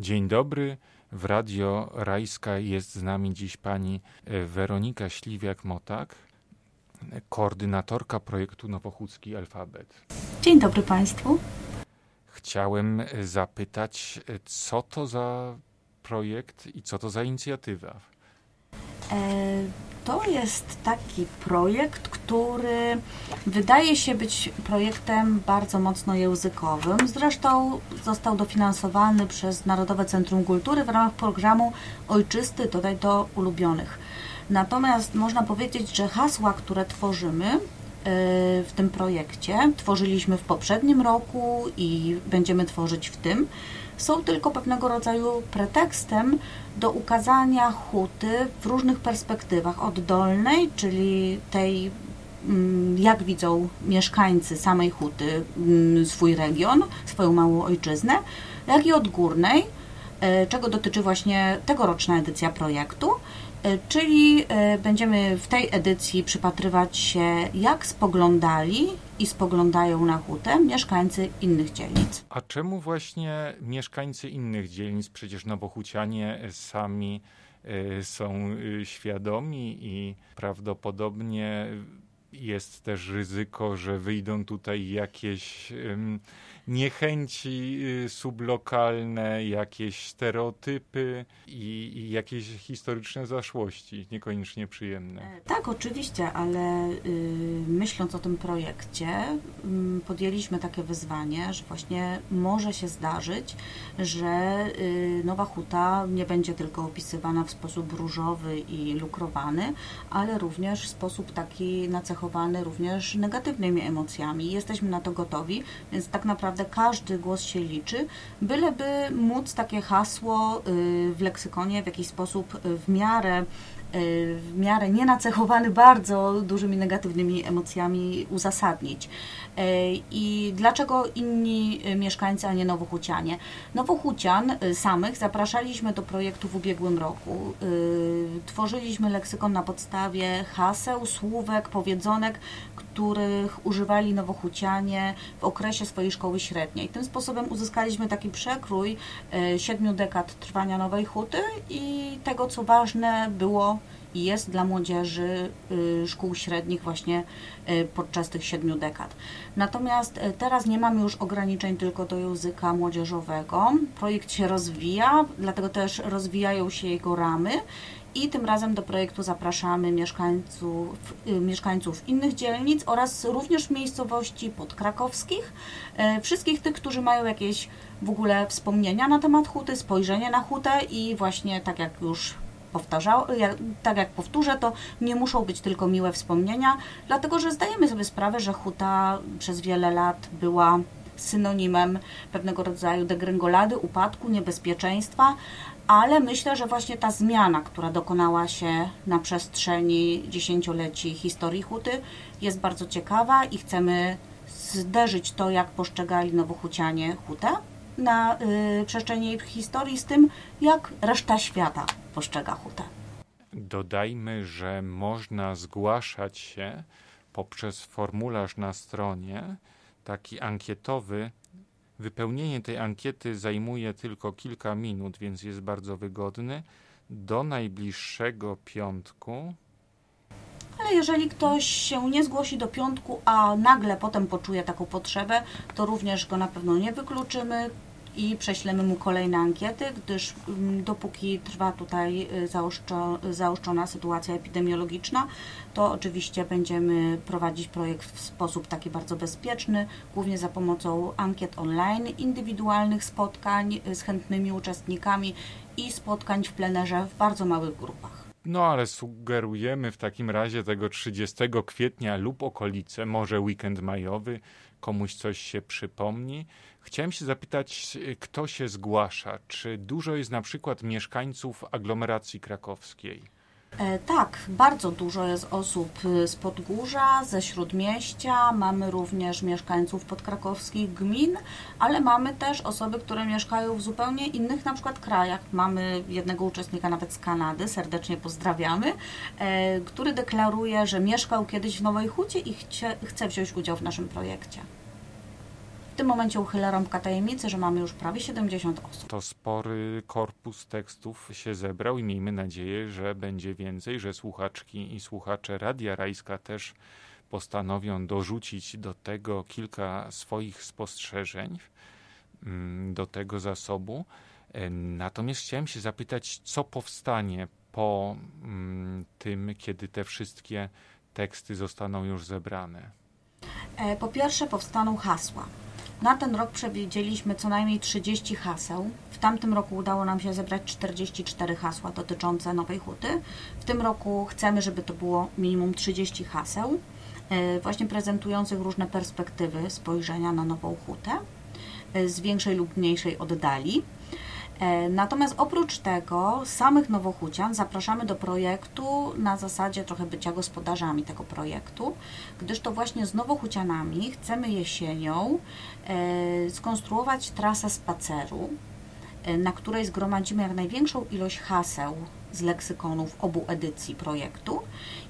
Dzień dobry. W Radio Rajska jest z nami dziś pani e, Weronika Śliwiak-Motak, koordynatorka projektu Nowochódzki Alfabet. Dzień dobry Państwu. Chciałem e, zapytać, e, co to za projekt i co to za inicjatywa? To jest taki projekt, który wydaje się być projektem bardzo mocno językowym. Zresztą został dofinansowany przez Narodowe Centrum Kultury w ramach programu Ojczysty dodaj do ulubionych. Natomiast można powiedzieć, że hasła, które tworzymy w tym projekcie, tworzyliśmy w poprzednim roku i będziemy tworzyć w tym, są tylko pewnego rodzaju pretekstem do ukazania huty w różnych perspektywach. Oddolnej, czyli tej, mm, jak widzą mieszkańcy samej huty mm, swój region, swoją małą ojczyznę, jak i odgórnej, e, czego dotyczy właśnie tegoroczna edycja projektu. E, czyli e, będziemy w tej edycji przypatrywać się, jak spoglądali i spoglądają na hutę mieszkańcy innych dzielnic. A czemu właśnie mieszkańcy innych dzielnic? Przecież nowochucianie sami e, są świadomi i prawdopodobnie jest też ryzyko, że wyjdą tutaj jakieś niechęci y, sublokalne, jakieś stereotypy i, i jakieś historyczne zaszłości, niekoniecznie przyjemne. E, tak, oczywiście, ale y, myśląc o tym projekcie, y, podjęliśmy takie wyzwanie, że właśnie może się zdarzyć, że y, Nowa Huta nie będzie tylko opisywana w sposób różowy i lukrowany, ale również w sposób taki nacechowany również negatywnymi emocjami. Jesteśmy na to gotowi, więc tak naprawdę naprawdę każdy głos się liczy, byleby móc takie hasło y, w leksykonie w jakiś sposób y, w miarę Y, w miarę nienacechowany bardzo dużymi negatywnymi emocjami uzasadnić. Y, I dlaczego inni mieszkańcy, a nie Nowochucianie? Nowochucian samych zapraszaliśmy do projektu w ubiegłym roku. Tworzyliśmy leksykon na podstawie haseł, słówek, powiedzonek, których używali Nowochucianie w okresie swojej szkoły średniej. Tym sposobem uzyskaliśmy taki przekrój siedmiu dekad trwania Nowej Huty i tego, co ważne było i jest dla młodzieży y, szkół średnich właśnie y, podczas tych siedmiu dekad. Natomiast teraz nie mamy już ograniczeń tylko do języka młodzieżowego. Projekt się rozwija, dlatego też rozwijają się jego ramy i tym razem do projektu zapraszamy mieszkańców, mieszkańców innych dzielnic oraz również miejscowości podkrakowskich, wszystkich tych, którzy mają jakieś w ogóle wspomnienia na temat huty, spojrzenie na hutę i właśnie tak jak już powtarzał, tak jak powtórzę, to nie muszą być tylko miłe wspomnienia, dlatego że zdajemy sobie sprawę, że huta przez wiele lat była synonimem pewnego rodzaju degrengolady, upadku, niebezpieczeństwa, ale myślę, że właśnie ta zmiana, która dokonała się na przestrzeni dziesięcioleci historii huty, jest bardzo ciekawa i chcemy zderzyć to, jak postrzegali nowochucianie hutę na y, przestrzeni historii z tym, jak reszta świata postrzega hutę. Dodajmy, że można zgłaszać się poprzez formularz na stronie, taki ankietowy. Wypełnienie tej ankiety zajmuje tylko kilka minut, więc jest bardzo wygodny. Do najbliższego piątku. Ale jeżeli ktoś się nie zgłosi do piątku, a nagle potem poczuje taką potrzebę, to również go na pewno nie wykluczymy i prześlemy mu kolejne ankiety, gdyż mm, dopóki trwa tutaj y, zaostrzona sytuacja epidemiologiczna, to oczywiście będziemy prowadzić projekt w sposób taki bardzo bezpieczny, głównie za pomocą ankiet online, indywidualnych spotkań y, z chętnymi uczestnikami i spotkań w plenerze w bardzo małych grupach. No ale sugerujemy w takim razie tego 30 kwietnia lub okolice, może weekend majowy, komuś coś się przypomni. Chciałem się zapytać, kto się zgłasza? Czy dużo jest na przykład mieszkańców aglomeracji krakowskiej? E, tak, bardzo dużo jest osób z Podgórza, ze Śródmieścia, mamy również mieszkańców podkrakowskich gmin, ale mamy też osoby, które mieszkają w zupełnie innych na przykład krajach. Mamy jednego uczestnika nawet z Kanady, serdecznie pozdrawiamy, e, który deklaruje, że mieszkał kiedyś w Nowej Hucie i chce wziąć udział w naszym projekcie tym momencie uchylę rąbka tajemnicy, że mamy już prawie 70 osób. To spory korpus tekstów się zebrał i miejmy nadzieję, że będzie więcej, że słuchaczki i słuchacze Radia Rajska też postanowią dorzucić do tego kilka swoich spostrzeżeń mm, do tego zasobu. Natomiast chciałem się zapytać, co powstanie po mm, tym, kiedy te wszystkie teksty zostaną już zebrane? E, po pierwsze, powstaną hasła. Na ten rok przewidzieliśmy co najmniej 30 haseł. W tamtym roku udało nam się zebrać 44 hasła dotyczące Nowej Huty. W tym roku chcemy, żeby to było minimum 30 haseł, e, właśnie prezentujących różne perspektywy spojrzenia na Nową Hutę e, z większej lub mniejszej oddali. E, natomiast oprócz tego samych Nowochucian zapraszamy do projektu na zasadzie trochę bycia gospodarzami tego projektu, gdyż to właśnie z Nowochucianami chcemy jesienią e, skonstruować trasę spaceru, e, na której zgromadzimy jak największą ilość haseł z leksykonów obu edycji projektu.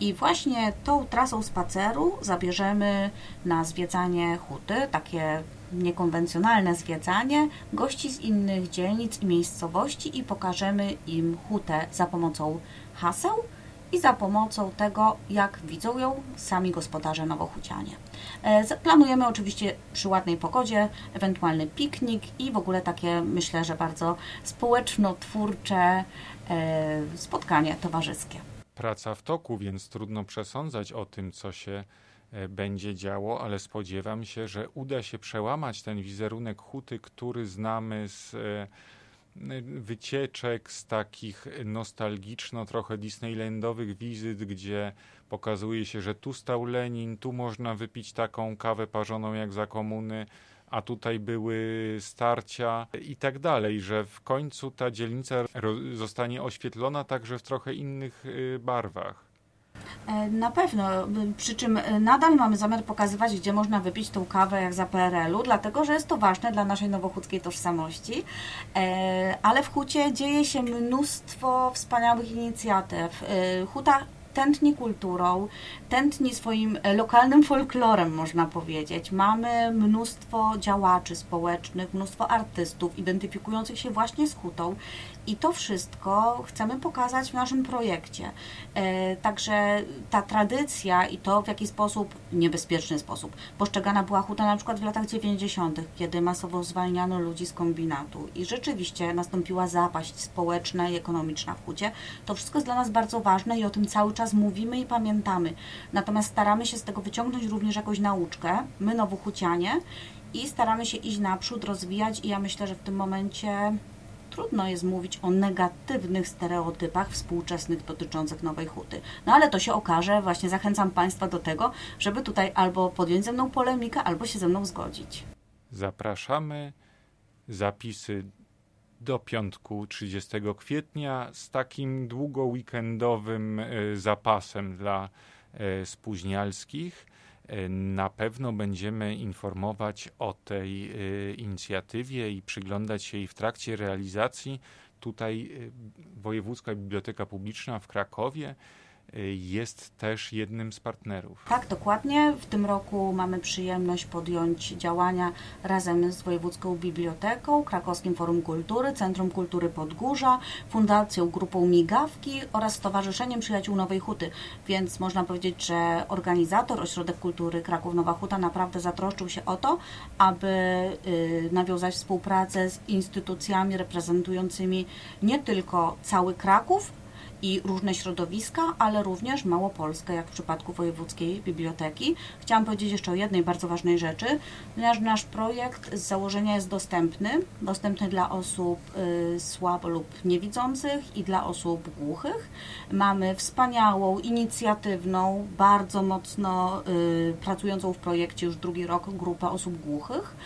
I właśnie tą trasą spaceru zabierzemy na zwiedzanie huty, takie niekonwencjonalne zwiedzanie gości z innych dzielnic i miejscowości i pokażemy im hutę za pomocą haseł i za pomocą tego, jak widzą ją sami gospodarze Nowochucianie. E, planujemy oczywiście przy ładnej pogodzie, ewentualny piknik i w ogóle takie, myślę, że bardzo społeczno-twórcze e, spotkanie towarzyskie. Praca w toku, więc trudno przesądzać o tym, co się będzie działo, ale spodziewam się, że uda się przełamać ten wizerunek huty, który znamy z e, wycieczek, z takich nostalgiczno trochę Disneylandowych wizyt, gdzie pokazuje się, że tu stał Lenin, tu można wypić taką kawę parzoną jak za komuny, a tutaj były starcia i tak dalej, że w końcu ta dzielnica zostanie oświetlona także w trochę innych y, barwach. E, na pewno, przy czym e, nadal mamy zamiar pokazywać, gdzie można wypić tą kawę jak za PRL-u, dlatego że jest to ważne dla naszej nowochódzkiej tożsamości, e, ale w Hucie dzieje się mnóstwo wspaniałych inicjatyw. Huta tętni kulturą, tętni swoim lokalnym folklorem, można powiedzieć. Mamy mnóstwo działaczy społecznych, mnóstwo artystów identyfikujących się właśnie z hutą i to wszystko chcemy pokazać w naszym projekcie. E, także ta tradycja i to, w jaki sposób, niebezpieczny sposób, postrzegana była huta na przykład w latach 90., kiedy masowo zwalniano ludzi z kombinatu i rzeczywiście nastąpiła zapaść społeczna i ekonomiczna w hucie, to wszystko jest dla nas bardzo ważne i o tym cały czas mówimy i pamiętamy. Natomiast staramy się z tego wyciągnąć również jakąś nauczkę, my nowochucianie, i staramy się iść naprzód, rozwijać i ja myślę, że w tym momencie trudno jest mówić o negatywnych stereotypach współczesnych dotyczących Nowej Huty. No ale to się okaże, właśnie zachęcam Państwa do tego, żeby tutaj albo podjąć ze mną polemikę, albo się ze mną zgodzić. Zapraszamy. Zapisy do piątku 30 kwietnia z takim długo-weekendowym e, zapasem dla e, spóźnialskich. E, na pewno będziemy informować o tej inicjatywie i przyglądać się jej w trakcie realizacji. Tutaj Wojewódzka Biblioteka Publiczna w Krakowie jest też jednym z partnerów. Tak, dokładnie. W tym roku mamy przyjemność podjąć działania razem z Wojewódzką Biblioteką, Krakowskim Forum Kultury, Centrum Kultury Podgórza, Fundacją Grupą Migawki oraz Stowarzyszeniem Przyjaciół Nowej Huty. Więc można powiedzieć, że organizator Ośrodek Kultury Kraków Nowa Huta naprawdę zatroszczył się o to, aby y, nawiązać współpracę z instytucjami reprezentującymi nie tylko cały Kraków, i różne środowiska, ale również Małopolskę, jak w przypadku Wojewódzkiej Biblioteki. Chciałam powiedzieć jeszcze o jednej bardzo ważnej rzeczy, ponieważ nasz projekt z założenia jest dostępny, dostępny dla osób y, słabo lub niewidzących i dla osób głuchych. Mamy wspaniałą, inicjatywną, bardzo mocno y, pracującą w projekcie już drugi rok grupę osób głuchych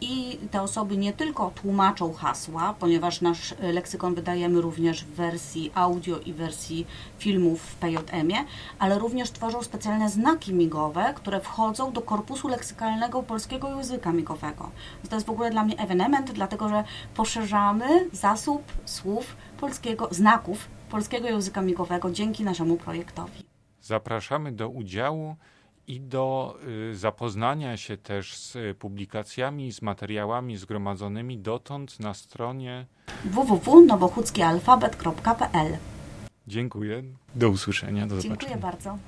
i te osoby nie tylko tłumaczą hasła, ponieważ nasz leksykon wydajemy również w wersji audio i wersji filmów w PJM-ie, ale również tworzą specjalne znaki migowe, które wchodzą do korpusu leksykalnego polskiego języka migowego. To jest w ogóle dla mnie ewenement, dlatego że poszerzamy zasób słów polskiego, znaków polskiego języka migowego dzięki naszemu projektowi. Zapraszamy do udziału i do y, zapoznania się też z publikacjami, z materiałami zgromadzonymi dotąd na stronie www.nowochódzkialfabet.pl Dziękuję. Do usłyszenia. Do Dziękuję bardzo.